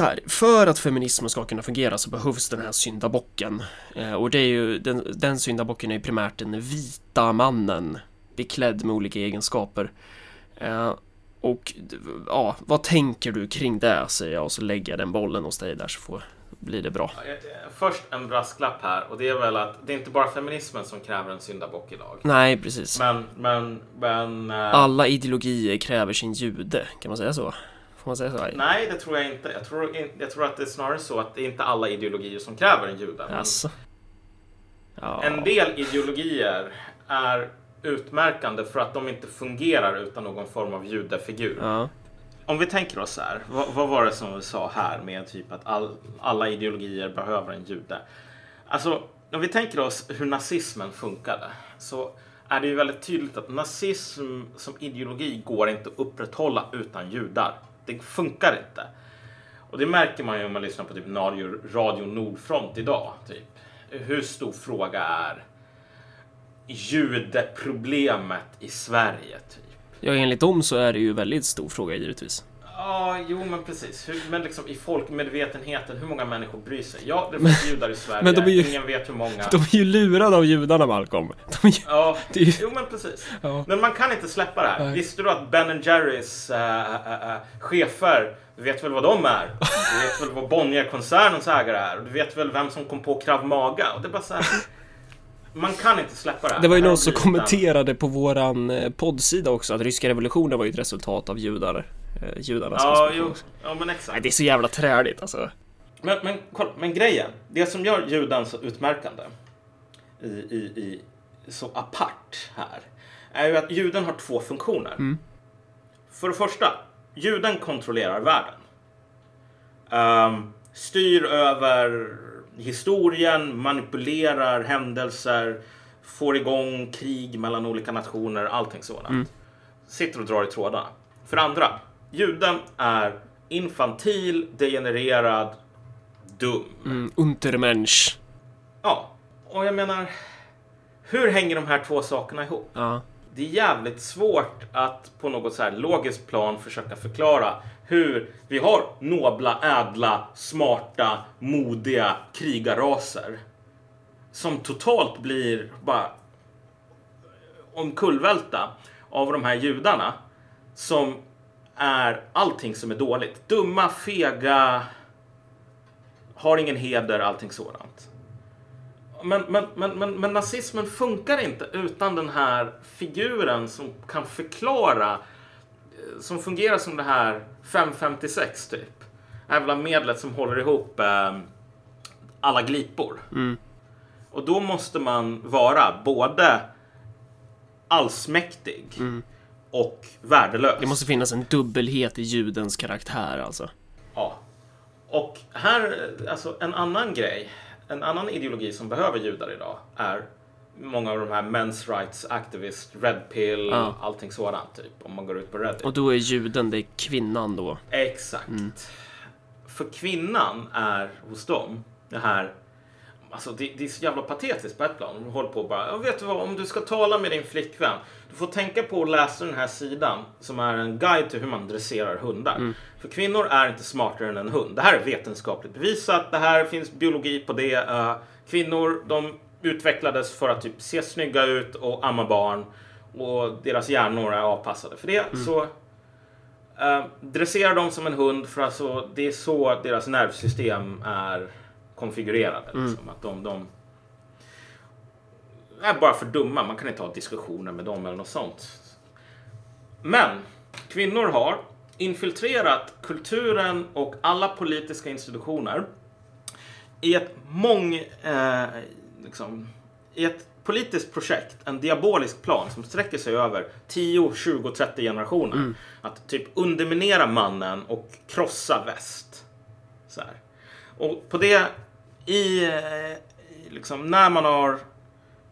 så här, för att feminismen ska kunna fungera så behövs den här syndabocken. Eh, och det är ju, den, den syndabocken är ju primärt den vita mannen beklädd med olika egenskaper. Eh, och ja, vad tänker du kring det säger jag och så lägger jag den bollen hos dig där så får, blir det bra. Först en brasklapp här och det är väl att det är inte bara feminismen som kräver en syndabock idag. Nej, precis. Men, men, men... eh, Alla ideologier kräver sin jude, kan man säga så? Får man säga så? Nej, det tror jag inte. Jag tror, jag tror att det är snarare så att det är inte alla ideologier som kräver en jude. Jaså? Ja. En del ideologier är utmärkande för att de inte fungerar utan någon form av judefigur. Ja. Om vi tänker oss här, vad, vad var det som vi sa här med typ att all, alla ideologier behöver en jude? Alltså, om vi tänker oss hur nazismen funkade så är det ju väldigt tydligt att nazism som ideologi går inte att upprätthålla utan judar. Det funkar inte. Och det märker man ju om man lyssnar på typ Radio, Radio Nordfront idag. Typ. Hur stor fråga är judeproblemet i Sverige? Typ. ja, enligt dem så är det ju väldigt stor fråga givetvis. Ja, jo men precis. Hur, men liksom i folkmedvetenheten, hur många människor bryr sig? Ja, det finns judar i Sverige. men de är ju- Ingen vet hur många. De är ju lurade av judarna, Malcolm. Ju... Ja, ju- jo men precis. Ja. Men man kan inte släppa det här. Nej. Visste du att Ben Jerrys äh, äh, äh, chefer, du vet väl vad de är? Du vet väl vad Bonnier-koncernens ägare är? Och du vet väl vem som kom på Krav Maga? Och det är bara så här. Man kan inte släppa det här. Det var ju någon som kommenterade på våran poddsida också att ryska revolutionen var ju ett resultat av judar. Eh, judarnas Ja, konspiration jo. Ja, men exakt. Nej, det är så jävla träligt alltså. Men, men, kolla, men grejen, det som gör juden så utmärkande i, i, i, så apart här är ju att juden har två funktioner. För det första, juden kontrollerar världen. Ehm, styr över historien, manipulerar händelser, får igång krig mellan olika nationer, allting sådant. Sitter och drar i trådarna. För andra, juden är infantil, degenererad, dum. Mm, Untermensch. Ja, och jag menar, hur hänger de här två sakerna ihop? Ja. Det är jävligt svårt att på något så här logiskt plan försöka förklara hur vi har nobla, ädla, smarta, modiga krigarraser som totalt blir bara omkullvälta av de här judarna som är allting som är dåligt. Dumma, fega, har ingen heder, allting sådant. Men, men, men, men, men nazismen funkar inte utan den här figuren som kan förklara, eh, som fungerar som det här 556 typ. Jävla medlet som håller ihop eh, alla glipor. Och då måste man vara både allsmäktig och värdelös. Det måste finnas en dubbelhet i judens karaktär alltså. Ja. Och här, alltså en annan grej, en annan ideologi som behöver judar idag är många av de här men's rights activist, red pill, Ja. allting sådant typ. Om man går ut på Reddit. Och då är juden, det är kvinnan då. Exakt. För kvinnan är hos dem det här Alltså det, det är så jävla patetiskt på ett plan. De håller på och bara, "Ja, vet du vad, om du ska tala med din flickvän, du får tänka på att läsa den här sidan som är en guide till hur man dresserar hundar. För kvinnor är inte smartare än en hund. Det här är vetenskapligt bevisat. Det här finns biologi på det. Eh, kvinnor, de utvecklades för att typ se snygga ut och amma barn. Och deras hjärnor är avpassade för det. Så Uh, dressera dem som en hund för alltså, det är så deras nervsystem är konfigurerade. Liksom, att de, de är bara för dumma. Man kan inte ha diskussioner med dem eller något sånt. Men kvinnor har infiltrerat kulturen och alla politiska institutioner i ett mång... Eh, liksom, I ett politiskt projekt, en diabolisk plan som sträcker sig över 10, 20, 30 generationer. Att typ underminera mannen och krossa väst. Så här. Och på det, i, eh, liksom, när man har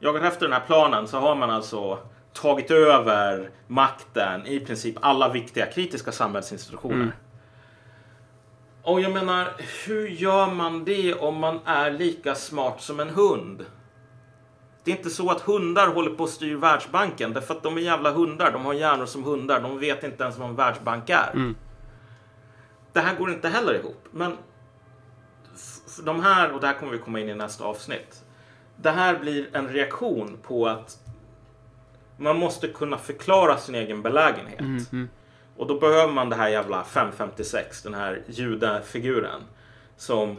jagat efter den här planen så har man alltså tagit över makten i princip alla viktiga kritiska samhällsinstitutioner. Och jag menar, hur gör man det om man är lika smart som en hund? Det är inte så att hundar håller på att styr Världsbanken därför att de är jävla hundar. De har hjärnor som hundar. De vet inte ens vad en världsbank är. det här går inte heller ihop. Men de här, och det här kommer vi komma in i nästa avsnitt. Det här blir en reaktion på att man måste kunna förklara sin egen belägenhet. Mm, Och då behöver man det här jävla 556, den här judafiguren. Som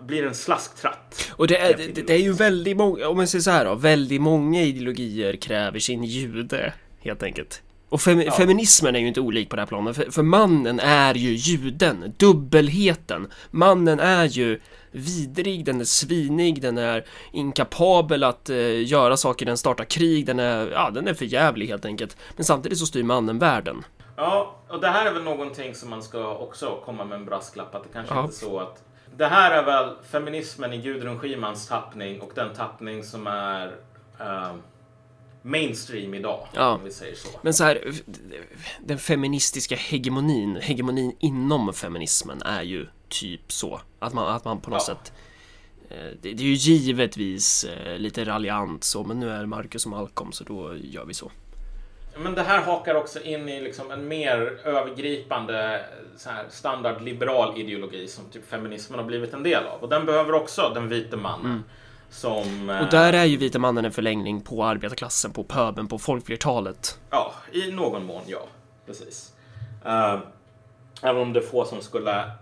blir en slasktratt. Och det är, det, det är ju väldigt många, om man säger så här då, väldigt många ideologier kräver sin jude, helt enkelt. Och fem, feminismen är ju inte olik på det här planet, för, för mannen är ju juden, dubbelheten. Mannen är ju vidrig, den är svinig, den är inkapabel att eh, göra saker, den startar krig, den är, ja, den är för jävlig helt enkelt. Men samtidigt så styr mannen världen. Ja, och det här är väl någonting som man ska också komma med en brasklapp att det kanske Ja. inte är så att det här är väl feminismen i Gudrun Schymans tappning och den tappning som är eh, mainstream idag. Ja. Om vi säger så. Men så här, den feministiska hegemonin, hegemonin inom feminismen är ju typ så. Att man, att man på något Ja. sätt eh, det, det är ju givetvis eh, lite raljant så, men nu är Marcus och Malcolm så då gör vi så. Men det här hakar också in i liksom en mer övergripande så här, standard liberal ideologi som typ feminismen har blivit en del av. Och den behöver också den vite mannen. Som... eh, Och där är ju vita mannen en förlängning på arbetarklassen, på pöbeln, på folkflertalet. Ja, i någon mån ja. Precis. Uh, även om det är få som skulle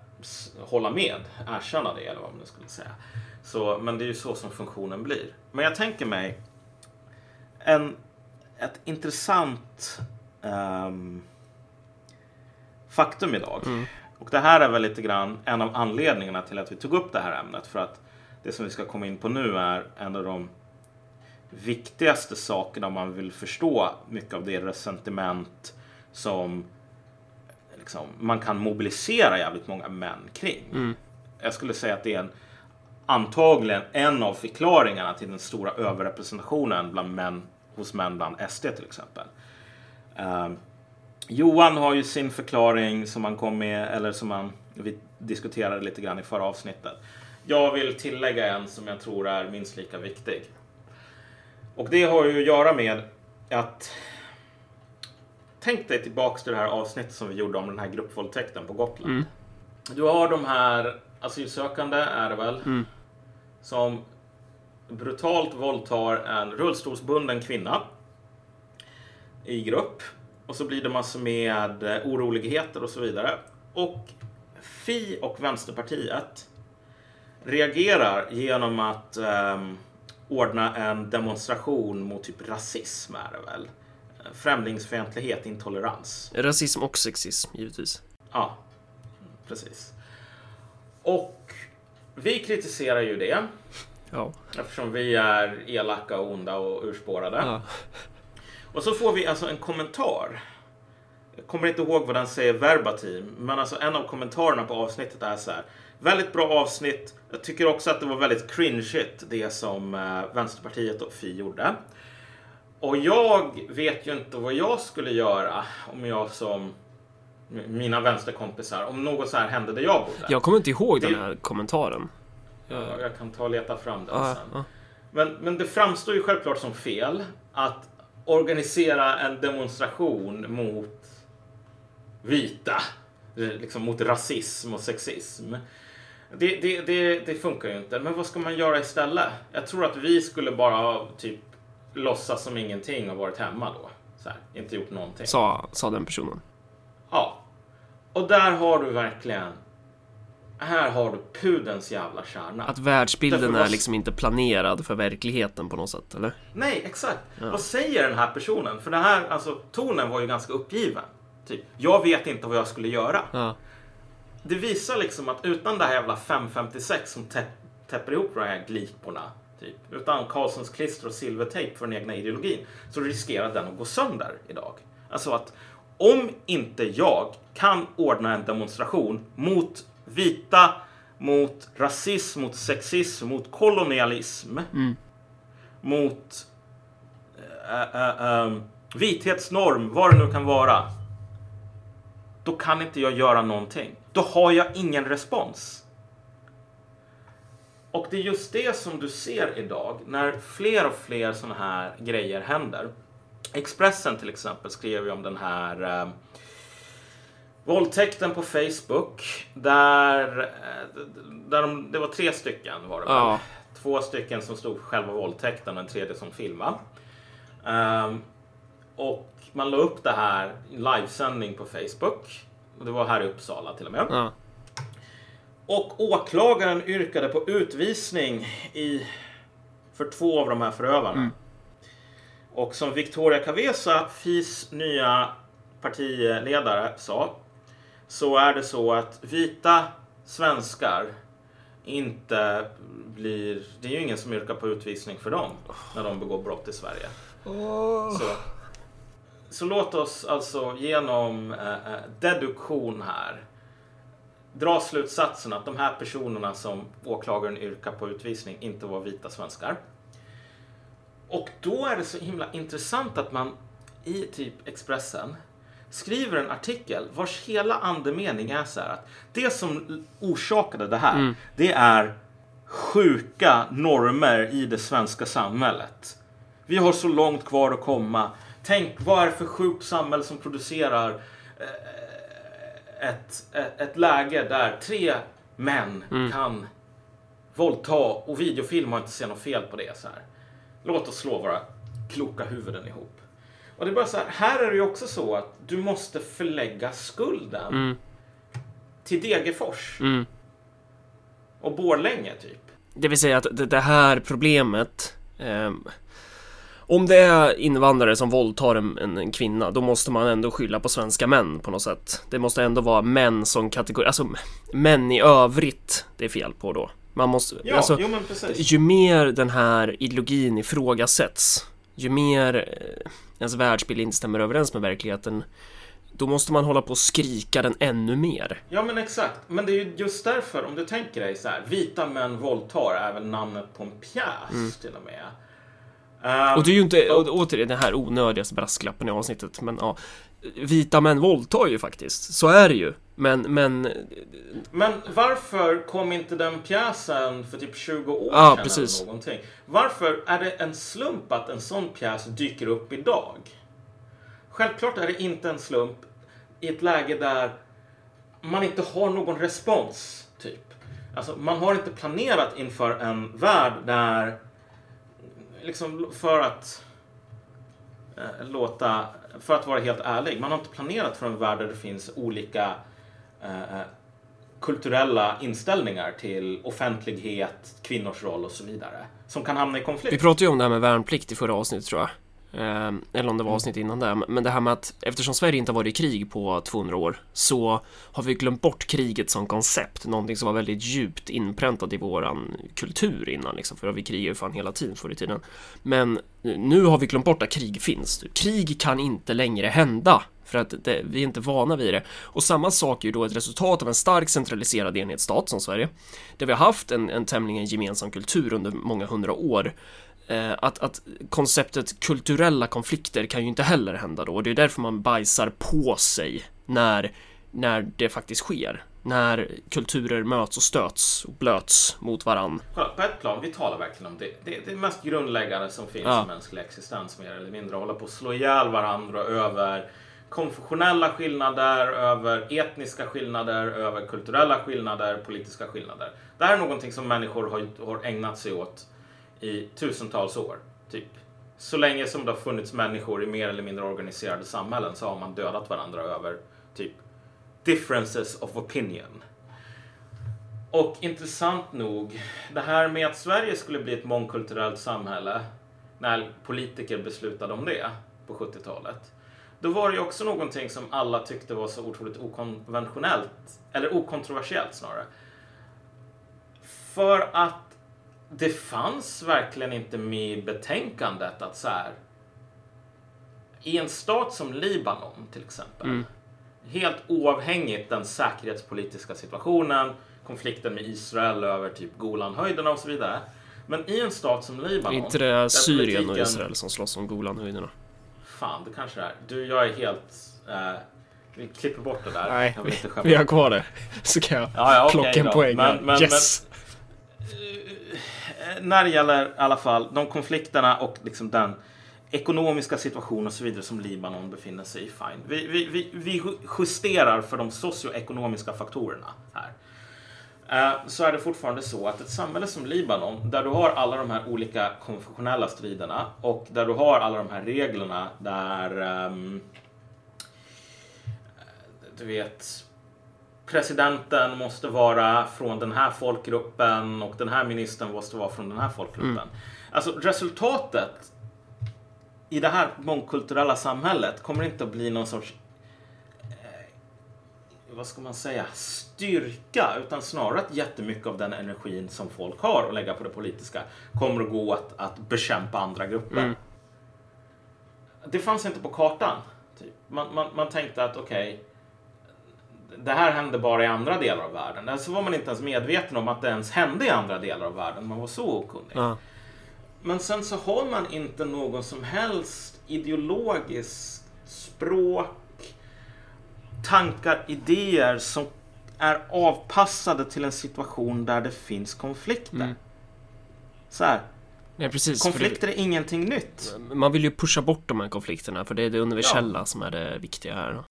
hålla med, erkänna det eller vad man skulle säga. Så, men det är ju så som funktionen blir. Men jag tänker mig en, ett intressant ehm, faktum idag. Och det här är väl lite grann en av anledningarna till att vi tog upp det här ämnet. För att det som vi ska komma in på nu är en av de viktigaste sakerna om man vill förstå mycket av det resentiment som liksom, man kan mobilisera jävligt många män kring. Jag skulle säga att det är en, antagligen en av förklaringarna till den stora överrepresentationen bland män, hos män bland SD till exempel. Ehm, Johan har ju sin förklaring som han kom med, eller som han, vi diskuterade lite grann i förra avsnittet. Jag vill tillägga en som jag tror är minst lika viktig. Och det har ju att göra med att Tänk dig tillbaks till det här avsnittet som vi gjorde om den här gruppvåldtäkten på Gotland. Du har de här asylsökande, är det väl, som brutalt våldtar en rullstolsbunden kvinna i grupp. Och så blir det massor med oroligheter och så vidare. Och Fi och Vänsterpartiet reagerar genom att ehm, ordna en demonstration mot typ rasism är det väl? Främlingsfientlighet, intolerans. Rasism och sexism, givetvis. Ja, precis. Och vi kritiserar ju det Ja. eftersom vi är elaka och onda och urspårade. ja. Och så får vi alltså en kommentar. Jag kommer inte ihåg vad den säger verbatim, men alltså en av kommentarerna på avsnittet är så här. Väldigt bra avsnitt. Jag tycker också att det var väldigt cringeigt det som eh, Vänsterpartiet och Fi gjorde. Och jag vet ju inte vad jag skulle göra om jag som mina vänsterkompisar, om något så här hände där jag bodde. Jag kommer inte ihåg den Det- här kommentaren. Ja, Jag kan ta och leta fram den Ja, sen. ja. Men, men det framstår ju självklart som fel att organisera en demonstration mot vita, liksom mot rasism och sexism. Det, det, det, det funkar ju inte. Men vad ska man göra istället? Jag tror att vi skulle bara typ låtsas som ingenting och varit hemma då. Så här, inte gjort någonting. Sa, sa den personen. Ja. Och där har du verkligen... Här har du pudens jävla kärna. Att världsbilden är liksom inte planerad för verkligheten på något sätt, eller? Nej, exakt. Vad säger den här personen? För det här, alltså tonen var ju ganska uppgiven. Typ, jag vet inte vad jag skulle göra. Ja. Det visar liksom att utan det här jävla 556 som tä- täpper ihop de här gliporna, typ, utan Karlssons klister och silvertejp för den egna ideologin, så riskerar den att gå sönder idag. Alltså att om inte jag kan ordna en demonstration mot vita, mot rasism, mot sexism, mot kolonialism, mot äh, äh, ähm, vithetsnorm, vad det nu kan vara. Då kan inte jag göra någonting. Då har jag ingen respons. Och det är just det som du ser idag när fler och fler sådana här grejer händer. Expressen till exempel skrev ju om den här eh, Våldtäkten på Facebook. Där, eh, där de, det var tre stycken var det väl? Ja. Två stycken som stod för själva våldtäkten och en tredje som filmade. Ehm, och man la upp det här i livesändning på Facebook. Det var här i Uppsala till och med. Ja. Och åklagaren yrkade på utvisning i, för två av de här förövarna. Och som Victoria Cavesa, FIs nya partiledare, sa så är det så att vita svenskar inte blir... Det är ju ingen som yrkar på utvisning för dem när de begår brott i Sverige. Så, så låt oss alltså genom eh, eh, deduktion här dra slutsatsen att de här personerna som åklagaren yrkar på utvisning inte var vita svenskar. Och då är det så himla intressant att man i typ Expressen skriver en artikel vars hela andemening är så här att det som orsakade det här, det är sjuka normer i det svenska samhället. Vi har så långt kvar att komma. Tänk, vad är det för sjukt samhälle som producerar eh, ett, ett, ett läge där tre män kan våldta och videofilma och inte se något fel på det. Så här. Låt oss slå våra kloka huvuden ihop. Och det är bara så här, här är det ju också så att du måste förlägga skulden till Degerfors Mm. och Borlänge typ. Det vill säga att det, här problemet ehm, Om det är invandrare som våldtar en, en, en kvinna Då måste man ändå skylla på svenska män på något sätt Det måste ändå vara män som kategori Alltså män i övrigt Det är fel på då Man måste Ja, alltså, jo men precis. Ju mer den här ideologin ifrågasätts Ju mer eh, ens världsbild inte stämmer överens med verkligheten Då måste man hålla på och skrika den ännu mer Ja men exakt. Men det är ju just därför, om du tänker dig så här, Vita män våldtar är väl namnet på en pjäs till och med. Ehm, Och det är ju inte, återigen den här onödigaste brasklappen i avsnittet, men ja Vita män våldtar ju faktiskt, så är det ju Men, men, Men varför kom inte den pjäsen för typ 20 år Ja, sedan precis. eller någonting? Varför är det en slump att en sån pjäs dyker upp idag? Självklart är det inte en slump i ett läge där man inte har någon respons, typ. Alltså, man har inte planerat inför en värld där, liksom för att eh, låta, för att vara helt ärlig, man har inte planerat för en värld där det finns olika eh, eh, kulturella inställningar till offentlighet, kvinnors roll och så vidare. Som kan hamna i konflikt. vi pratade ju om det här med värnplikt i förra avsnittet tror jag eller om det var avsnitt innan det, men det här med att eftersom Sverige inte har varit i krig på 200 år Så har vi glömt bort kriget som koncept, någonting som var väldigt djupt inpräntat i våran kultur innan liksom, för vi krigade ju fan hela tiden förr i tiden Men nu har vi glömt bort att krig finns. Krig kan inte längre hända för att det, vi är inte vana vid det. Och samma sak är ju då ett resultat av en stark centraliserad enhetsstat som Sverige, där vi har haft en, en tämligen gemensam kultur under många hundra år. Eh, att, att konceptet kulturella konflikter kan ju inte heller hända då, och det är därför man bajsar på sig när, när det faktiskt sker. När kulturer möts och stöts och blöts mot varann. På ett plan, vi talar verkligen om det. Det är det mest grundläggande som finns Ja. i mänsklig existens mer eller mindre. Hålla på att slå ihjäl varandra över konfessionella skillnader, över etniska skillnader, över kulturella skillnader, politiska skillnader. Det här är någonting som människor har, har ägnat sig åt i tusentals år. Typ. Så länge som det har funnits människor i mer eller mindre organiserade samhällen så har man dödat varandra över typ differences of opinion. Och intressant nog, det här med att Sverige skulle bli ett mångkulturellt samhälle när politiker beslutade om det på 70-talet. Då var det ju också någonting som alla tyckte var så otroligt okonventionellt, eller okontroversiellt snarare. För att det fanns verkligen inte med i betänkandet att så här, i en stat som Libanon till exempel, helt oavhängigt den säkerhetspolitiska situationen, konflikten med Israel över typ Golanhöjderna och så vidare. Men i en stat som Är Libanon. inte det Syrien och politiken- Israel som slåss om Golanhöjderna? Fan, det kanske det är. Du, jag är helt... Eh, vi klipper bort det där. Nej, skämta. Vi har kvar det, så kan jag Ja, ja, plocka en då. poäng. Men- men- yes! Eh, när det gäller i alla fall de konflikterna och liksom den ekonomiska situation och så vidare som Libanon befinner sig i, fine. Vi, vi, vi, vi justerar för de socioekonomiska faktorerna här. Eh, så är det fortfarande så att ett samhälle som Libanon, där du har alla de här olika konfessionella striderna och där du har alla de här reglerna där um, du vet presidenten måste vara från den här folkgruppen och den här ministern måste vara från den här folkgruppen. Mm. Alltså resultatet i det här mångkulturella samhället kommer inte att bli någon sorts eh, vad ska man säga, styrka utan snarare att jättemycket av den energin som folk har att lägga på det politiska kommer att gå att, att bekämpa andra grupper. Mm. Det fanns inte på kartan. Typ. Man, man, man tänkte att okej, okay, det här hände bara i andra delar av världen. Alltså var man inte ens medveten om att det ens hände i andra delar av världen. Man var så okunnig. Ja. Men sen så har man inte någon som helst ideologisk språk, tankar, idéer som är avpassade till en situation där det finns konflikter. Mm. Så här. Ja, precis, konflikter det, är ingenting nytt. Man vill ju pusha bort de här konflikterna för det är det universella ja. som är det viktiga här.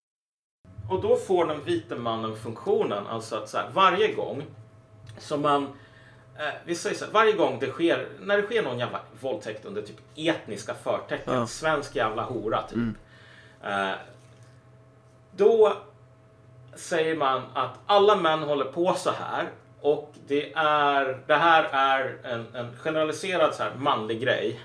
Och då får den vite mannen funktionen, alltså att så här, varje gång som man eh, vi säger så här, varje gång det sker, när det sker någon jävla våldtäkt under typ etniska förtecken, ja. svensk jävla hora typ. Mm. Eh, då säger man att alla män håller på så här och det, är, det här är en, en generaliserad så här manlig grej.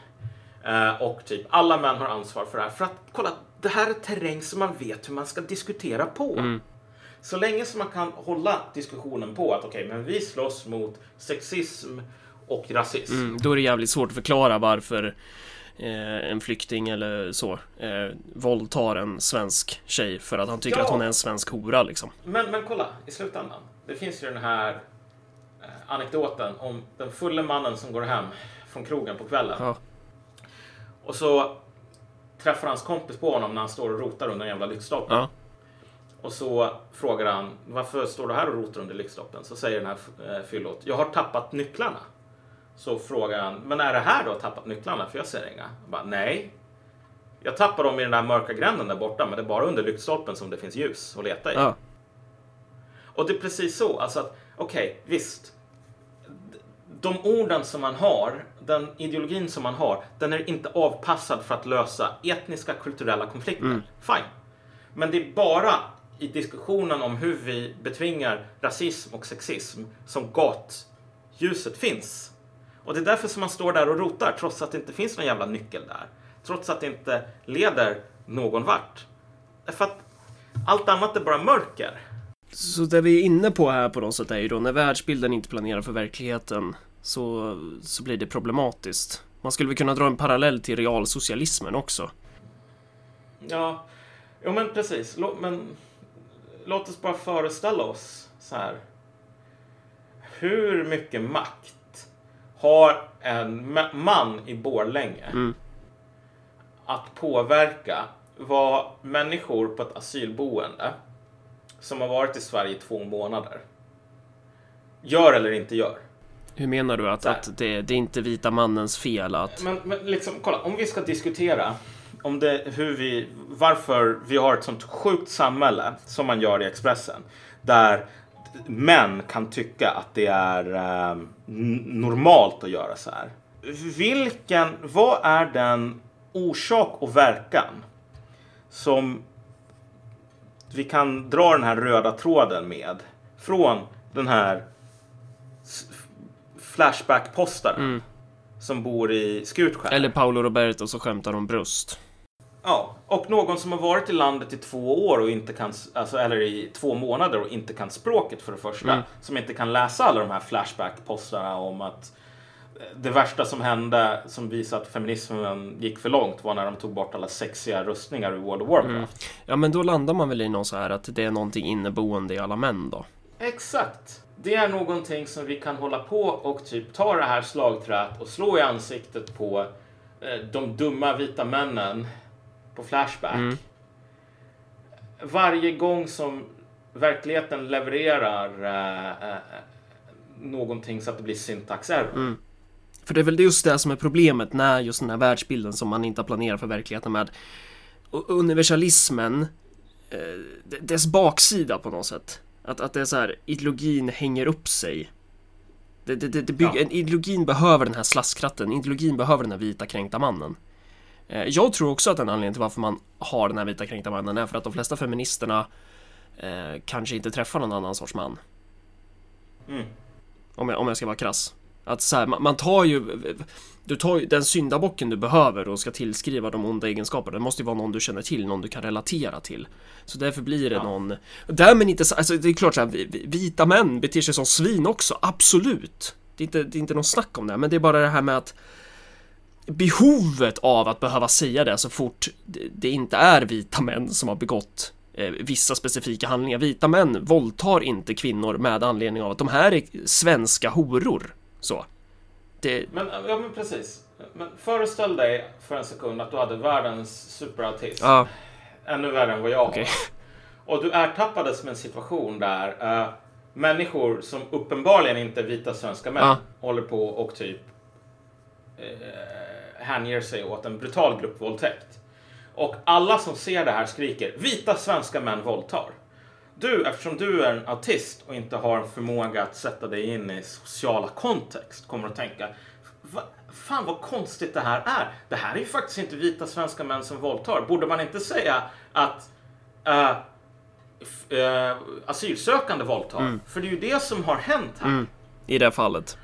Eh, och typ alla män har ansvar för det här. För att kolla, det här är terräng som man vet hur man ska diskutera på. Mm. Så länge som man kan hålla diskussionen på att okej, okay, men vi slåss mot sexism och rasism. Mm, då är det jävligt svårt att förklara varför eh, en flykting eller så eh, våldtar en svensk tjej för att han tycker ja. att hon är en svensk hora liksom. Men, men kolla, i slutändan. Det finns ju den här eh, anekdoten om den fulla mannen som går hem från krogen på kvällen. Ja. Och så träffar hans kompis på honom när han står och rotar under en jävla lyktstolpe. Ja. Och så frågar han varför står du här och rotar under lyktstolpen? Så säger den här eh, fyllot, jag har tappat nycklarna. Så frågar han, men är det här du har tappat nycklarna? För jag ser inga. Jag bara, Nej. Jag tappar dem i den där mörka gränden där borta, men det är bara under lyktstolpen som det finns ljus att leta i. Ja. Och det är precis så, alltså att okej, okay, visst. De orden som man har den ideologin som man har, den är inte avpassad för att lösa etniska kulturella konflikter. Mm. Fine. Men det är bara i diskussionen om hur vi betvingar rasism och sexism som gatljuset finns. Och det är därför som man står där och rotar trots att det inte finns någon jävla nyckel där. Trots att det inte leder någon vart. För att allt annat är bara mörker. Så det vi är inne på här på något sätt är ju då när världsbilden inte planerar för verkligheten så, så blir det problematiskt. Man skulle väl kunna dra en parallell till realsocialismen också. Ja, jo men precis. Lå, men låt oss bara föreställa oss så här. Hur mycket makt har en man i Borlänge mm. att påverka vad människor på ett asylboende som har varit i Sverige i två månader gör eller inte gör? Hur menar du? Att, att det, det, är inte vita mannens fel att... Men, men liksom, kolla, om vi ska diskutera om det, hur vi, varför vi har ett sånt sjukt samhälle som man gör i Expressen. Där män kan tycka att det är eh, normalt att göra så här. Vilken, vad är den orsak och verkan som vi kan dra den här röda tråden med från den här Flashback-postaren mm. som bor i Skutskär. Eller Paolo Roberto som skämtar om bröst. Ja, och någon som har varit i landet i två år och inte kan, alltså, eller i två månader och inte kan språket för det första. Mm. Som inte kan läsa alla de här Flashback-postarna om att eh, det värsta som hände som visar att feminismen gick för långt var när de tog bort alla sexiga rustningar i World of Warcraft. Mm. Ja, men då landar man väl i någon så här att det är någonting inneboende i alla män då? Exakt det är någonting som vi kan hålla på och typ ta det här slagträt och slå i ansiktet på eh, de dumma vita männen på Flashback. Mm. Varje gång som verkligheten levererar eh, eh, någonting så att det blir syntax error. Mm. För det är väl just det som är problemet när just den här världsbilden som man inte har planerat för verkligheten med universalismen, eh, dess baksida på något sätt. Att, att det är så här, ideologin hänger upp sig. Det, det, det, det bygger, ja. Ideologin behöver den här slaskratten, ideologin behöver den här vita kränkta mannen. Eh, jag tror också att en anledning till varför man har den här vita kränkta mannen är för att de flesta feministerna eh, kanske inte träffar någon annan sorts man. Mm. Om, jag, om jag ska vara krass. Att så här, man, man, tar ju Du tar ju den syndabocken du behöver och ska tillskriva de onda egenskaperna. Det måste ju vara någon du känner till, någon du kan relatera till. Så därför blir det ja. någon Därmed inte så, alltså det är klart så här, vita män beter sig som svin också, absolut. Det är, inte, det är inte någon snack om det, men det är bara det här med att behovet av att behöva säga det så fort det inte är vita män som har begått eh, vissa specifika handlingar. Vita män våldtar inte kvinnor med anledning av att de här är svenska horor. Så. Det... Men, ja, men precis. Men föreställ dig för en sekund att du hade världens superautism. Ja. Ännu värre än vad jag okay. har. Och du ertappades med en situation där uh, människor som uppenbarligen inte är vita svenska män ja. håller på och typ uh, hänger sig åt en brutal gruppvåldtäkt. Och alla som ser det här skriker vita svenska män våldtar. Du, eftersom du är en autist och inte har förmåga att sätta dig in i sociala kontext, kommer att tänka Va, Fan vad konstigt det här är. Det här är ju faktiskt inte vita svenska män som våldtar. Borde man inte säga att uh, uh, asylsökande våldtar? Mm. För det är ju det som har hänt här. Mm. I det fallet.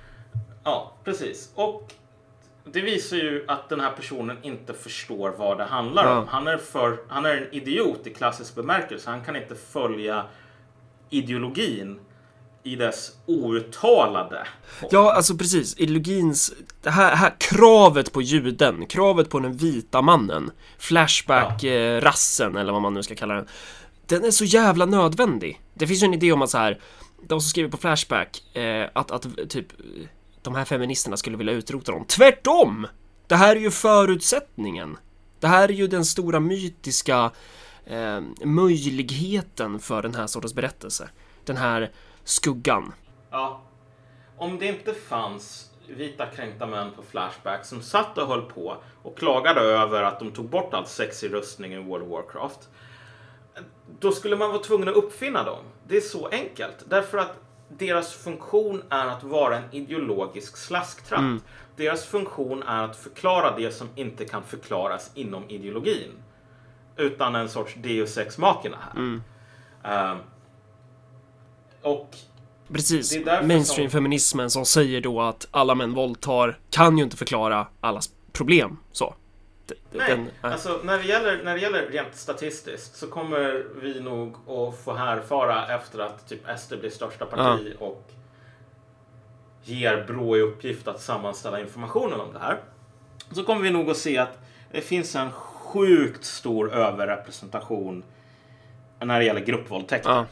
Ja, precis. Och det visar ju att den här personen inte förstår vad det handlar ja. om. Han är, för, han är en idiot i klassisk bemärkelse. Han kan inte följa ideologin i dess outtalade Ja, alltså precis. Ideologins... Det här, här kravet på juden, kravet på den vita mannen, Flashback-rassen ja. eller vad man nu ska kalla den. Den är så jävla nödvändig. Det finns ju en idé om att så här, de som skriver på Flashback, eh, att, att typ de här feministerna skulle vilja utrota dem. Tvärtom! Det här är ju förutsättningen. Det här är ju den stora mytiska eh, möjligheten för den här sortens berättelse. Den här skuggan. Ja. Om det inte fanns vita kränkta män på Flashback som satt och höll på och klagade över att de tog bort all sexig rustning i World of Warcraft. Då skulle man vara tvungen att uppfinna dem. Det är så enkelt. Därför att deras funktion är att vara en ideologisk slasktratt. Mm. Deras funktion är att förklara det som inte kan förklaras inom ideologin. Utan en sorts deus ex machina här. Mm. Uh, och Precis, mainstream-feminismen som säger då att alla män våldtar kan ju inte förklara allas problem. Så. Nej, den, alltså när det, gäller, när det gäller rent statistiskt så kommer vi nog att få härfara efter att typ SD blir största parti ja. och ger Brå i uppgift att sammanställa informationen om det här. Så kommer vi nog att se att det finns en sjukt stor överrepresentation när det gäller gruppvåldtäkter.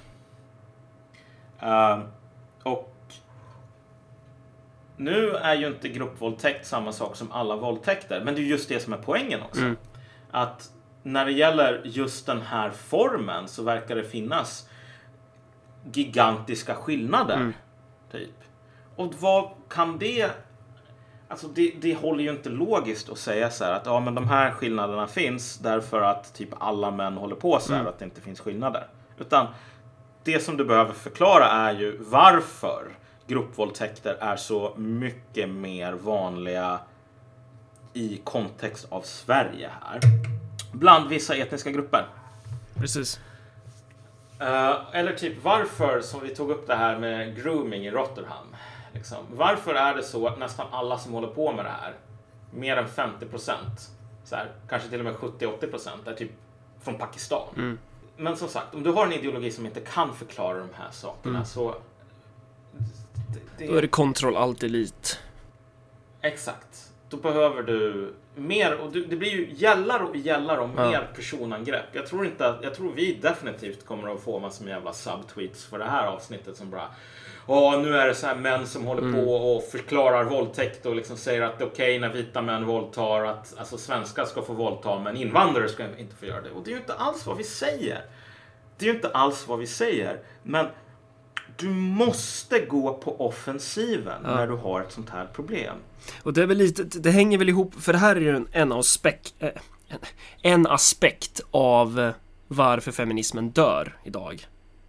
Ja. Uh, och nu är ju inte gruppvåldtäkt samma sak som alla våldtäkter, men det är just det som är poängen också. Mm. Att när det gäller just den här formen så verkar det finnas gigantiska skillnader. Mm. Typ. Och vad kan det... Alltså det, det håller ju inte logiskt att säga så här att ja, men de här skillnaderna finns därför att typ alla män håller på så här mm. att det inte finns skillnader. Utan det som du behöver förklara är ju varför gruppvåldtäkter är så mycket mer vanliga i kontext av Sverige här. Bland vissa etniska grupper. Precis. Uh, eller typ varför, som vi tog upp det här med grooming i Rotterdam. Liksom. Varför är det så att nästan alla som håller på med det här, mer än 50 procent, kanske till och med 70-80 procent, är typ från Pakistan. Mm. Men som sagt, om du har en ideologi som inte kan förklara de här sakerna mm. så det... Då är det Control Alt Elite. Exakt. Då behöver du mer, och det blir ju gällar och gällar om ja. mer personangrepp. Jag tror inte att, jag tror vi definitivt kommer att få massor med jävla subtweets för det här avsnittet som bara Åh, nu är det så här män som håller mm. på och förklarar våldtäkt och liksom säger att det är okej okay när vita män våldtar, att alltså svenskar ska få våldta men invandrare ska inte få göra det. Och det är ju inte alls vad vi säger. Det är ju inte alls vad vi säger. Men du måste gå på offensiven Ja. när du har ett sånt här problem. Och det är väl lite, det hänger väl ihop, för det här är ju en, en, aspekt, eh, en, aspekt av eh, varför feminismen dör idag.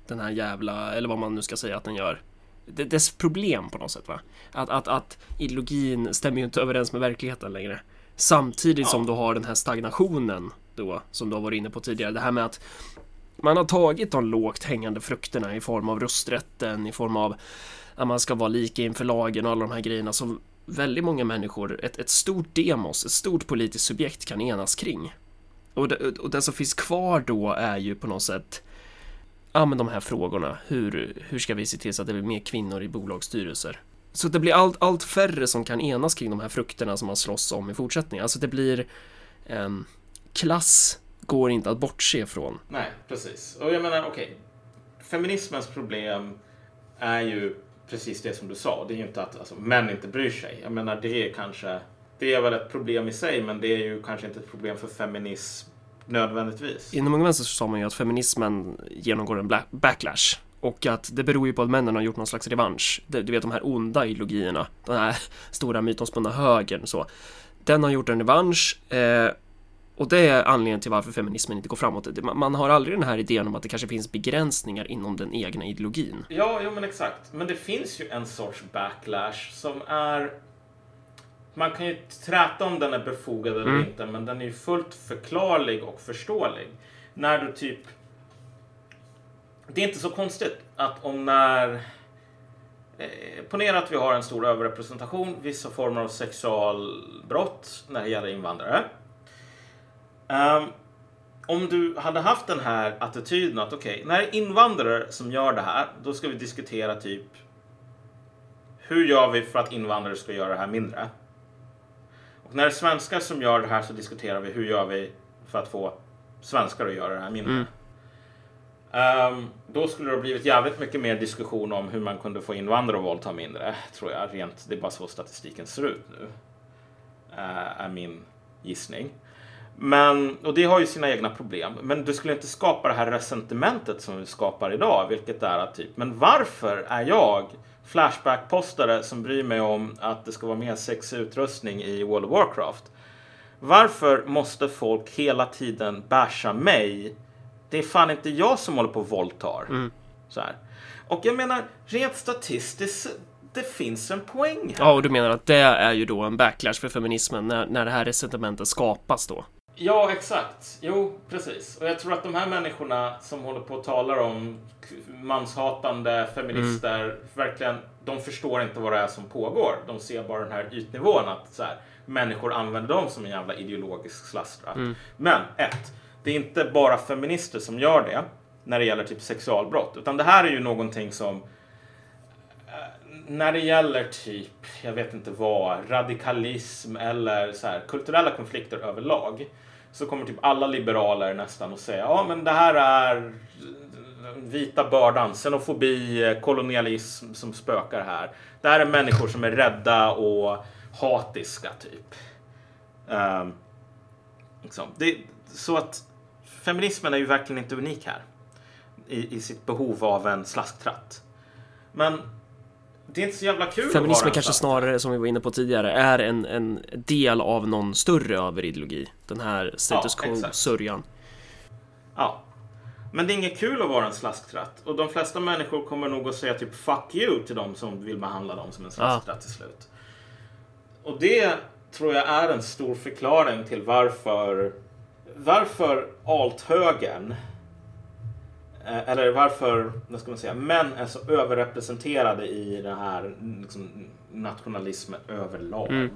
Den här jävla, eller vad man nu ska säga att den gör. Dess problem på något sätt va? Att, att, att ideologin stämmer ju inte överens med verkligheten längre. Samtidigt Ja. som du har den här stagnationen då, som du har varit inne på tidigare. Det här med att man har tagit de lågt hängande frukterna i form av rösträtten, i form av att man ska vara lika inför lagen och alla de här grejerna som väldigt många människor, ett, ett stort demos, ett stort politiskt subjekt kan enas kring. Och det, och det som finns kvar då är ju på något sätt Ja men de här frågorna, hur, hur ska vi se till så att det blir mer kvinnor i bolagsstyrelser? Så det blir allt, allt färre som kan enas kring de här frukterna som man slåss om i fortsättningen. Alltså det blir eh, Klass går inte att bortse från. Nej, precis. Och jag menar, okej. Feminismens problem är ju precis det som du sa. Det är ju inte att alltså, män inte bryr sig. Jag menar, det är kanske... Det är väl ett problem i sig, men det är ju kanske inte ett problem för feminism nödvändigtvis. Inom Unga Vänster så sa man ju att feminismen genomgår en backlash. Och att det beror ju på att männen har gjort någon slags revansch. Du vet de här onda ideologierna, den här stora mytomspunna högern så. Den har gjort en revansch eh, och det är anledningen till varför feminismen inte går framåt. Man har aldrig den här idén om att det kanske finns begränsningar inom den egna ideologin. Ja, jo men exakt. Men det finns ju en sorts backlash som är... Man kan ju träta om den är befogad eller Mm. inte, men den är ju fullt förklarlig och förståelig. När du typ... Det är inte så konstigt att om när... Eh, ponera att vi har en stor överrepresentation, vissa former av sexualbrott när det gäller invandrare. Ehm, om du hade haft den här attityden att okej, när det är invandrare som gör det här, då ska vi diskutera typ hur gör vi för att invandrare ska göra det här mindre? Och när det är svenskar som gör det här så diskuterar vi hur gör vi för att få svenskar att göra det här mindre? Mm. Ehm, då skulle det ha blivit jävligt mycket mer diskussion om hur man kunde få invandrare att våldta mindre, tror jag. Rent, det är bara så statistiken ser ut nu. Uh, är min gissning. Men, och det har ju sina egna problem. Men du skulle inte skapa det här resentimentet som vi skapar idag, vilket är att typ, men varför är jag Flashback-postare som bryr mig om att det ska vara mer sexig utrustning i World of Warcraft? Varför måste folk hela tiden basha mig? Det är fan inte jag som håller på och våldtar. Mm. Så här. Och jag menar, rent statistiskt, det finns en poäng här. Ja, och du menar att det är ju då en backlash för feminismen när, när det här resentimentet skapas då? Ja, exakt. Jo, precis. Och jag tror att de här människorna som håller på och talar om manshatande feminister, verkligen, de förstår inte vad det är som pågår. De ser bara den här ytnivån att så här, människor använder dem som en jävla ideologisk slastra. Men ett, det är inte bara feminister som gör det när det gäller typ sexualbrott, utan det här är ju någonting som när det gäller typ, jag vet inte vad, radikalism eller så här, kulturella konflikter överlag så kommer typ alla liberaler nästan att säga ja men det här är vita bördan, xenofobi, kolonialism som spökar här. Det här är människor som är rädda och hatiska typ. Um, liksom. det, så att feminismen är ju verkligen inte unik här i, i sitt behov av en slasktratt. Men det är inte så jävla kul Feminismen en kanske snarare, som vi var inne på tidigare, är en, en del av någon större överideologi. Den här status Ja, quo-sörjan. Ja. Men det är inget kul att vara en slasktratt. Och de flesta människor kommer nog att säga typ fuck you till de som vill behandla dem som en slasktratt till slut. Och det tror jag är en stor förklaring till varför varför althögern eller varför, vad ska man säga, män är så överrepresenterade i den här liksom, nationalismen överlag. Mm.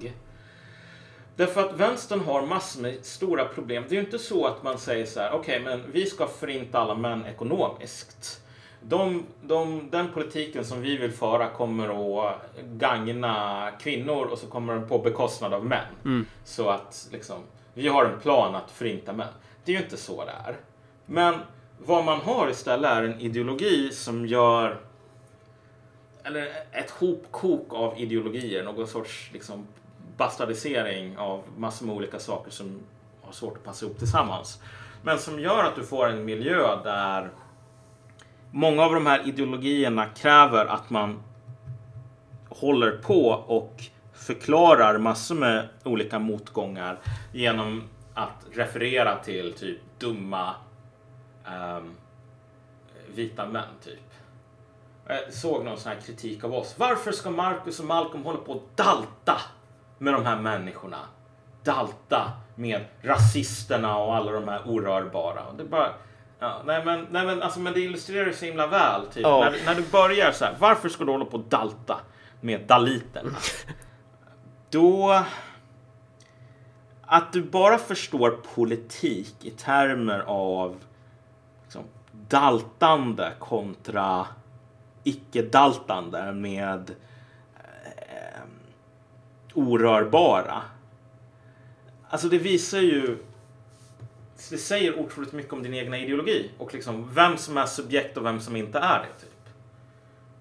Därför att vänstern har massor med stora problem. Det är ju inte så att man säger så här, okej, men vi ska förinta alla män ekonomiskt. De, de, den politiken som vi vill föra kommer att gagna kvinnor och så kommer den på bekostnad av män. Mm. Så att liksom, vi har en plan att förinta män. Det är ju inte så det är. Men vad man har istället är en ideologi som gör eller ett hopkok av ideologier, någon sorts liksom bastardisering av massor med olika saker som har svårt att passa ihop tillsammans. Men som gör att du får en miljö där många av de här ideologierna kräver att man håller på och förklarar massor med olika motgångar genom att referera till typ dumma um, vita män typ. Jag såg någon sån här kritik av oss. Varför ska Marcus och Malcolm hålla på och dalta med de här människorna? Dalta med rasisterna och alla de här orörbara. Och det bara... Ja, nej, men, nej, men, alltså, men det illustrerar så himla väl. Typ. Ja. När, när du börjar så här, varför ska du hålla på och dalta med daliterna? Då... Att du bara förstår politik i termer av daltande kontra icke-daltande med eh, orörbara. Alltså det visar ju det säger otroligt mycket om din egna ideologi och liksom vem som är subjekt och vem som inte är det. Typ.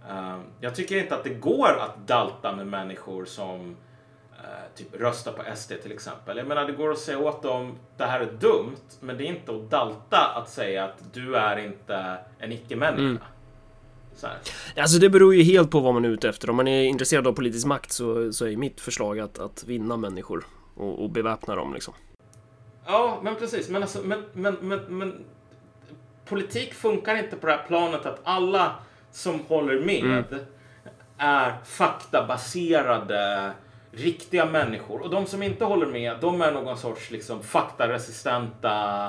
Eh, jag tycker inte att det går att dalta med människor som typ röstar på SD till exempel. Jag menar, det går att säga åt dem det här är dumt, men det är inte att dalta att säga att du är inte en icke-människa. Mm. Alltså det beror ju helt på vad man är ute efter. Om man är intresserad av politisk makt så, så är mitt förslag att, att vinna människor och, och beväpna dem liksom. Ja, men precis. Men, alltså, men, men, men, men politik funkar inte på det här planet att alla som håller med Mm. är faktabaserade, riktiga människor. Och de som inte håller med, de är någon sorts liksom, faktaresistenta,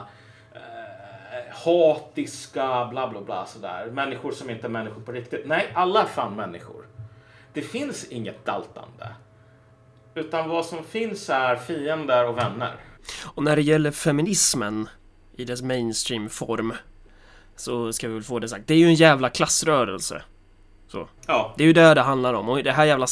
eh, hatiska, bla bla bla sådär. Människor som inte är människor på riktigt. Nej, alla är fan människor. Det finns inget daltande. Utan vad som finns är fiender och vänner. Och när det gäller feminismen i dess mainstream-form så ska vi väl få det sagt. Det är ju en jävla klassrörelse. Så. Ja, Det är ju det det handlar om och det här jävla...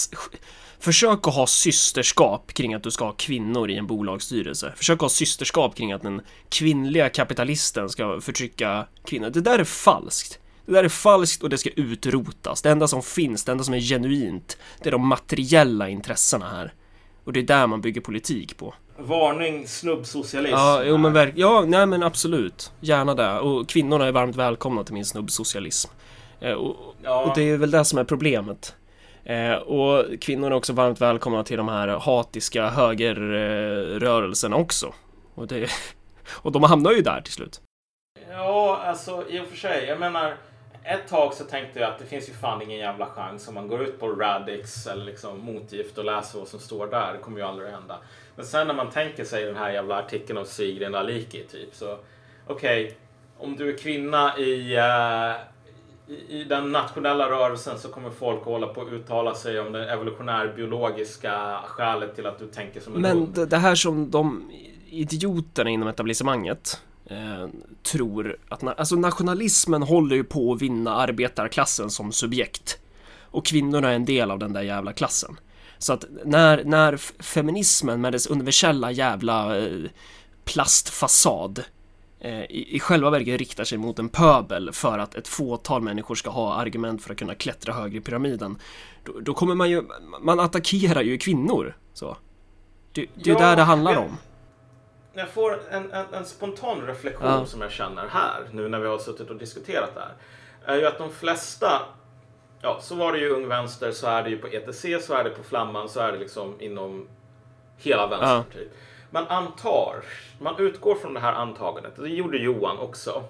Försök att ha systerskap kring att du ska ha kvinnor i en bolagsstyrelse. Försök att ha systerskap kring att den kvinnliga kapitalisten ska förtrycka kvinnor. Det där är falskt. Det där är falskt och det ska utrotas. Det enda som finns, det enda som är genuint, det är de materiella intressena här. Och det är där man bygger politik på. Varning snubbsocialism. Ja, jo men verk- Ja, nej men absolut. Gärna det. Och kvinnorna är varmt välkomna till min snubbsocialism. Eh, och, Ja. och det är väl det som är problemet. Eh, och kvinnor är också varmt välkomna till de här hatiska högerrörelserna också. Och, det, och de hamnar ju där till slut. Ja, alltså i och för sig. Jag menar, ett tag så tänkte jag att det finns ju fan ingen jävla chans om man går ut på Radix eller liksom motgift och läser vad som står där. Det kommer ju aldrig att hända. Men sen när man tänker sig den här jävla artikeln av Sigrid Aliki typ så okej, om du är kvinna i, eh, i, i den nationella rörelsen så kommer folk att hålla på att uttala sig om det evolutionär-biologiska skälet till att du tänker som en Men det, det här som de idioterna inom etablissemanget eh, tror att na- alltså nationalismen håller ju på att vinna arbetarklassen som subjekt. Och kvinnorna är en del av den där jävla klassen. Så att när, när feminismen med dess universella jävla eh, plastfasad i, i själva verket riktar sig mot en pöbel för att ett fåtal människor ska ha argument för att kunna klättra högre i pyramiden. Då, då kommer man ju, man attackerar ju kvinnor. Så. Det, det är Ja, där det handlar men- om. Jag får en, en, en spontan reflektion Ja. som jag känner här nu när vi har suttit och diskuterat det här. Är ju att de flesta, ja så var det ju Ung Vänster, så är det ju på ETC, så är det på Flamman, så är det liksom inom hela vänstern. Ja. Man antar, man utgår från det här antagandet, och det gjorde Johan också,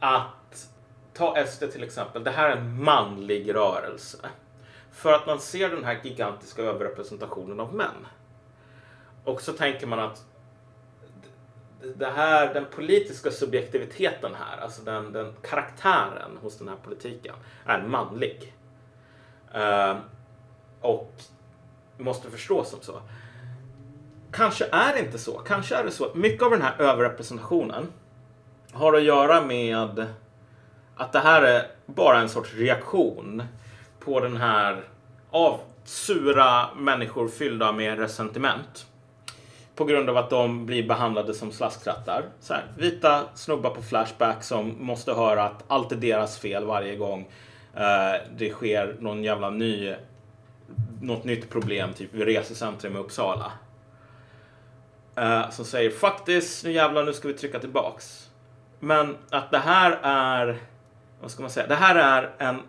att ta SD till exempel, det här är en manlig rörelse. För att man ser den här gigantiska överrepresentationen av män. Och så tänker man att det här, den politiska subjektiviteten här, alltså den, den karaktären hos den här politiken, är manlig. Uh, och måste förstås som så. Kanske är det inte så. Kanske är det så att mycket av den här överrepresentationen har att göra med att det här är bara en sorts reaktion på den här av sura människor fyllda med resentiment på grund av att de blir behandlade som slasktrattar. Så här, vita snubbar på Flashback som måste höra att allt är deras fel varje gång eh, det sker någon jävla ny något nytt problem, typ vid resecentrum i Uppsala. Eh, som säger fuck this, nu jävlar, nu ska vi trycka tillbaks. Men att det här är vad ska man säga? Det här är en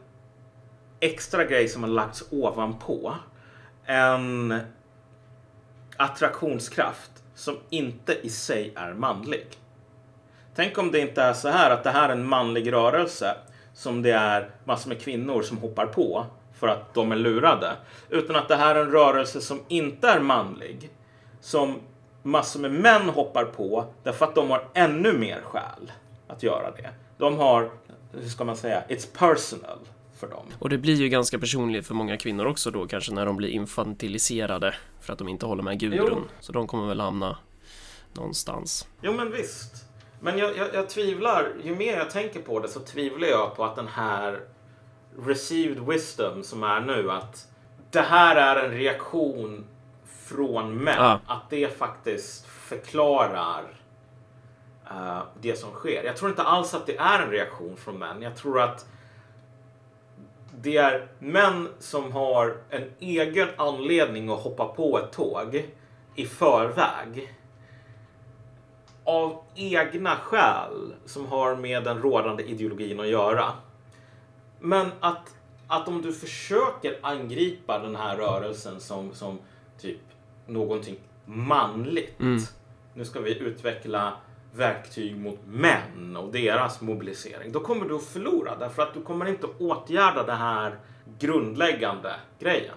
extra grej som har lagts ovanpå. En attraktionskraft som inte i sig är manlig. Tänk om det inte är så här att det här är en manlig rörelse som det är massor med kvinnor som hoppar på för att de är lurade. Utan att det här är en rörelse som inte är manlig. Som massor med män hoppar på därför att de har ännu mer skäl att göra det. De har, hur ska man säga, it's personal för dem. Och det blir ju ganska personligt för många kvinnor också då kanske när de blir infantiliserade för att de inte håller med Gudrun. Jo. Så de kommer väl hamna någonstans. Jo men visst. Men jag, jag, jag, tvivlar, ju mer jag tänker på det så tvivlar jag på att den här received wisdom som är nu att det här är en reaktion från män. Ah. Att det faktiskt förklarar uh, det som sker. Jag tror inte alls att det är en reaktion från män. Jag tror att det är män som har en egen anledning att hoppa på ett tåg i förväg av egna skäl som har med den rådande ideologin att göra. Men att, att om du försöker angripa den här rörelsen som, som typ någonting manligt. Mm. Nu ska vi utveckla verktyg mot män och deras mobilisering. Då kommer du att förlora därför att du kommer inte åtgärda den här grundläggande grejen.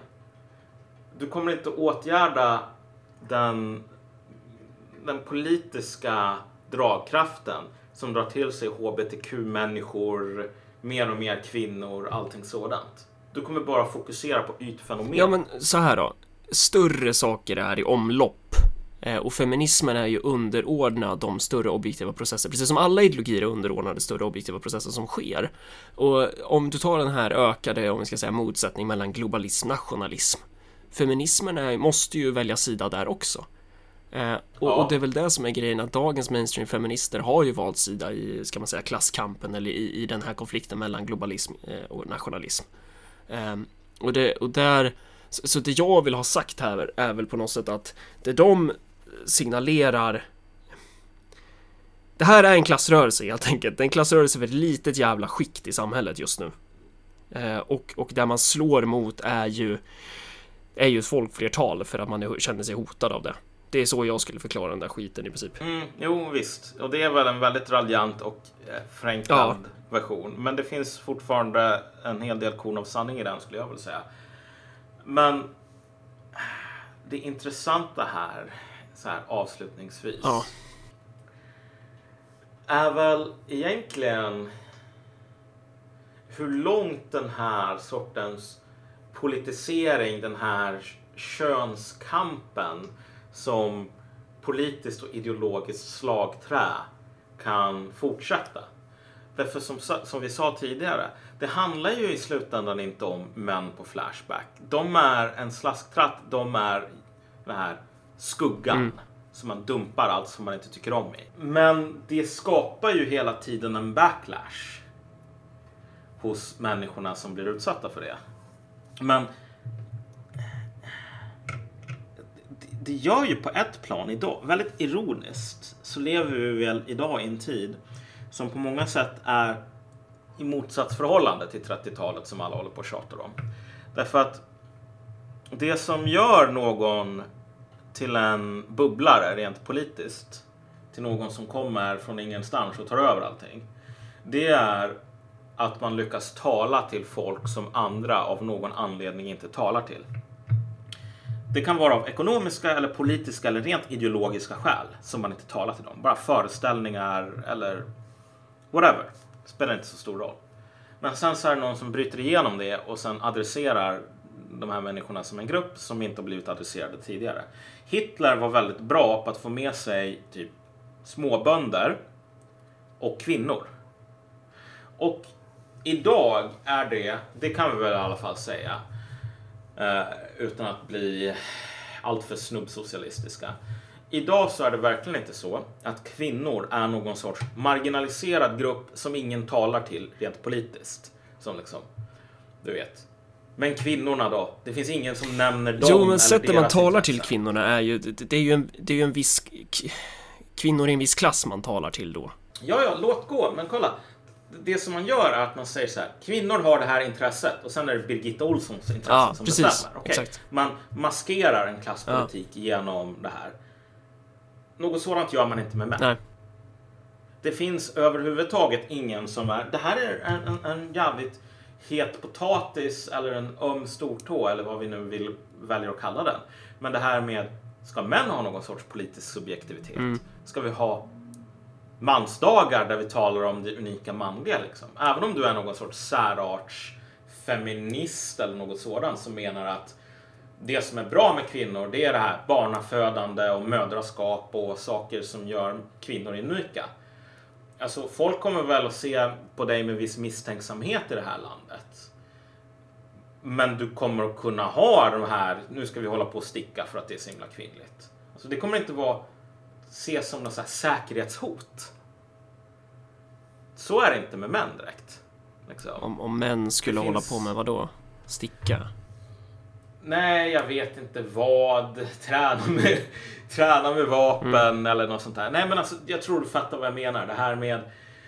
Du kommer inte åtgärda den den politiska dragkraften som drar till sig hbtq-människor, mer och mer kvinnor, allting sådant. Du kommer bara fokusera på ytfenomen. Ja, men så här då. Större saker är i omlopp. Eh, och feminismen är ju underordnad de större objektiva processer, precis som alla ideologier är underordnade större objektiva processer som sker. Och om du tar den här ökade, om vi ska säga motsättning mellan globalism och nationalism. Feminismen är, måste ju välja sida där också. Eh, och, ja. och, det är väl det som är grejen att dagens mainstream-feminister har ju valt sida i, ska man säga, klasskampen eller i, i den här konflikten mellan globalism eh, och nationalism. Eh, och, det, och där, så, så, det jag vill ha sagt här är väl på något sätt att det de signalerar det här är en klassrörelse helt enkelt. Det är en klassrörelse för ett litet jävla skikt i samhället just nu. Eh, och, och där man slår mot är ju är ju ett folkflertal för att man är, känner sig hotad av det. Det är så jag skulle förklara den där skiten i princip. Mm, jo, visst. Och det är väl en väldigt raljant och eh, förenklad ja. version. Men det finns fortfarande en hel del korn av sanning i den skulle jag vilja säga. Men det intressanta här, så här avslutningsvis, ja. är väl egentligen hur långt den här sortens politisering, den här könskampen som politiskt och ideologiskt slagträ kan fortsätta. Därför som, som vi sa tidigare, det handlar ju i slutändan inte om män på Flashback. De är en slasktratt, de är den här skuggan mm. som man dumpar allt som man inte tycker om i. Men det skapar ju hela tiden en backlash hos människorna som blir utsatta för det. Men det gör ju på ett plan idag, väldigt ironiskt, så lever vi väl idag i en tid som på många sätt är i motsatsförhållande till 30-talet som alla håller på och tjatar om. Därför att det som gör någon till en bubblare rent politiskt, till någon som kommer från ingenstans och tar över allting, det är att man lyckas tala till folk som andra av någon anledning inte talar till. Det kan vara av ekonomiska eller politiska eller rent ideologiska skäl som man inte talar till dem. Bara föreställningar eller whatever. Spelar inte så stor roll. Men sen så är det någon som bryter igenom det och sen adresserar de här människorna som en grupp som inte har blivit adresserade tidigare. Hitler var väldigt bra på att få med sig typ småbönder och kvinnor. Och idag är det, det kan vi väl i alla fall säga, Eh, utan att bli alltför snubbsocialistiska. Idag så är det verkligen inte så att kvinnor är någon sorts marginaliserad grupp som ingen talar till rent politiskt. Som liksom, du vet. Men kvinnorna då? Det finns ingen som nämner dem. Jo, men sättet man talar till kvinnorna är ju, det, är ju en, det är ju en viss, kvinnor i en viss klass man talar till då. Ja, ja, låt gå, men kolla. det som man gör är att man säger så här, kvinnor har det här intresset och sen är det Birgitta Olssons intresse Ja, som precis. bestämmer. Exakt. Man maskerar en klasspolitik genom det här. Något sådant gör man inte med män. Nej. Det finns överhuvudtaget ingen som är... Det här är en, en, en jävligt het potatis eller en öm stortå eller vad vi nu vill välja att kalla den. Men det här med, ska män ha någon sorts politisk subjektivitet? Mm. Ska vi ha mansdagar där vi talar om det unika manliga liksom? Även om du är någon sorts särarts feminist eller något sådant som menar att det som är bra med kvinnor det är det här barnafödande och mödraskap och saker som gör kvinnor unika. Alltså folk kommer väl att se på dig med viss misstänksamhet i det här landet. Men du kommer att kunna ha de här, nu ska vi hålla på och sticka för att det är så himla kvinnligt. Alltså det kommer inte vara ses som något säkerhetshot. Så är det inte med män direkt. Liksom. Om, om män skulle Det hålla finns- på med vad då? Sticka? Nej, jag vet inte vad. Träna med, träna med vapen eller något sånt där. Nej, men alltså, jag tror du fattar vad jag menar. Det här med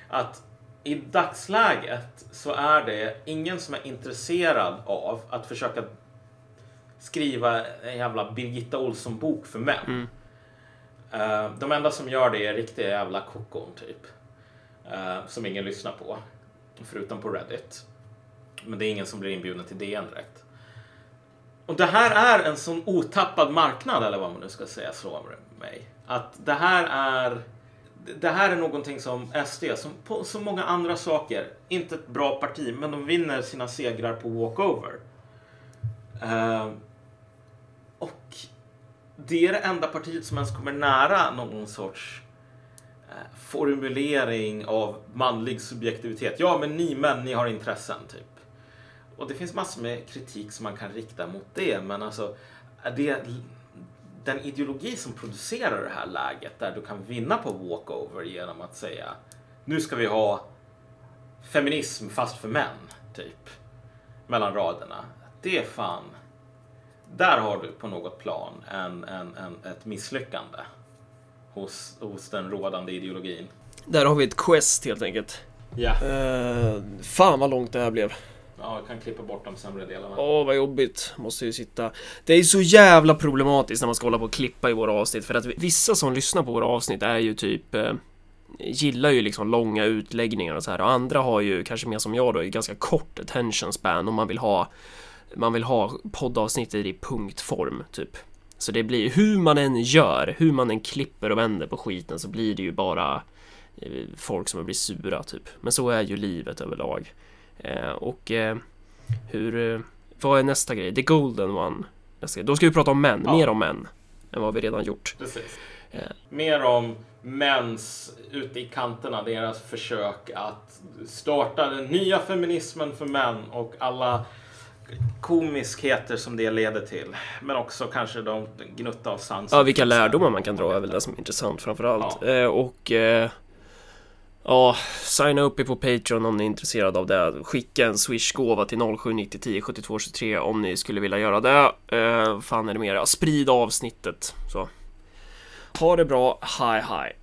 att i dagsläget så är det ingen som är intresserad av att försöka skriva en jävla Birgitta Olsson-bok för män. Eh, de enda som gör det är riktiga jävla kokon, typ. Eh, som ingen lyssnar på. Förutom på Reddit. Men det är ingen som blir inbjuden till DN direkt. Och det här är en sån otappad marknad, eller vad man nu ska säga, slår mig. Att det här är... Det här är någonting som SD, som på så många andra saker, inte ett bra parti, men de vinner sina segrar på walkover. Eh, och det är det enda partiet som ens kommer nära någon sorts eh, formulering av manlig subjektivitet. Ja, men ni män, ni har intressen, typ. Och det finns massor med kritik som man kan rikta mot det, men alltså det den ideologi som producerar det här läget där du kan vinna på walkover genom att säga nu ska vi ha feminism fast för män, typ. Mellan raderna. Det är fan... Där har du på något plan en, en, en, ett misslyckande hos, hos den rådande ideologin. Där har vi ett quest helt enkelt. Ja. Uh, fan vad långt det här blev. Ja, jag kan klippa bort de sämre delarna. Åh, vad jobbigt. Måste ju sitta... Det är så jävla problematiskt när man ska hålla på och klippa i våra avsnitt. För att vissa som lyssnar på våra avsnitt är ju typ... Eh, gillar ju liksom långa utläggningar och så här. Och andra har ju, kanske mer som jag då, ganska kort attention span. Och man vill ha... Man vill ha poddavsnittet i punktform, typ. Så det blir, hur man än gör, hur man än klipper och vänder på skiten så blir det ju bara eh, folk som blir sura, typ. Men så är ju livet överlag. Eh, och eh, hur... Eh, vad är nästa grej? The Golden One. Nästa grej. Då ska vi prata om män, Ja. mer om män. Än vad vi redan gjort. Precis. Mer om mäns ute i kanterna, deras försök att starta den nya feminismen för män och alla komiskheter som det leder till. Men också kanske de gnutta av sans. Ja, vilka lärdomar man kan dra är väl det som är intressant framförallt. Eh, och... Eh, ja, signa upp er på Patreon om ni är intresserade av det. Skicka en Swish-gåva till 0790 10 72 23 om ni skulle vilja göra det. Eh, fan är det mer? Ja, sprid avsnittet. Så. Ha det bra. hi hi.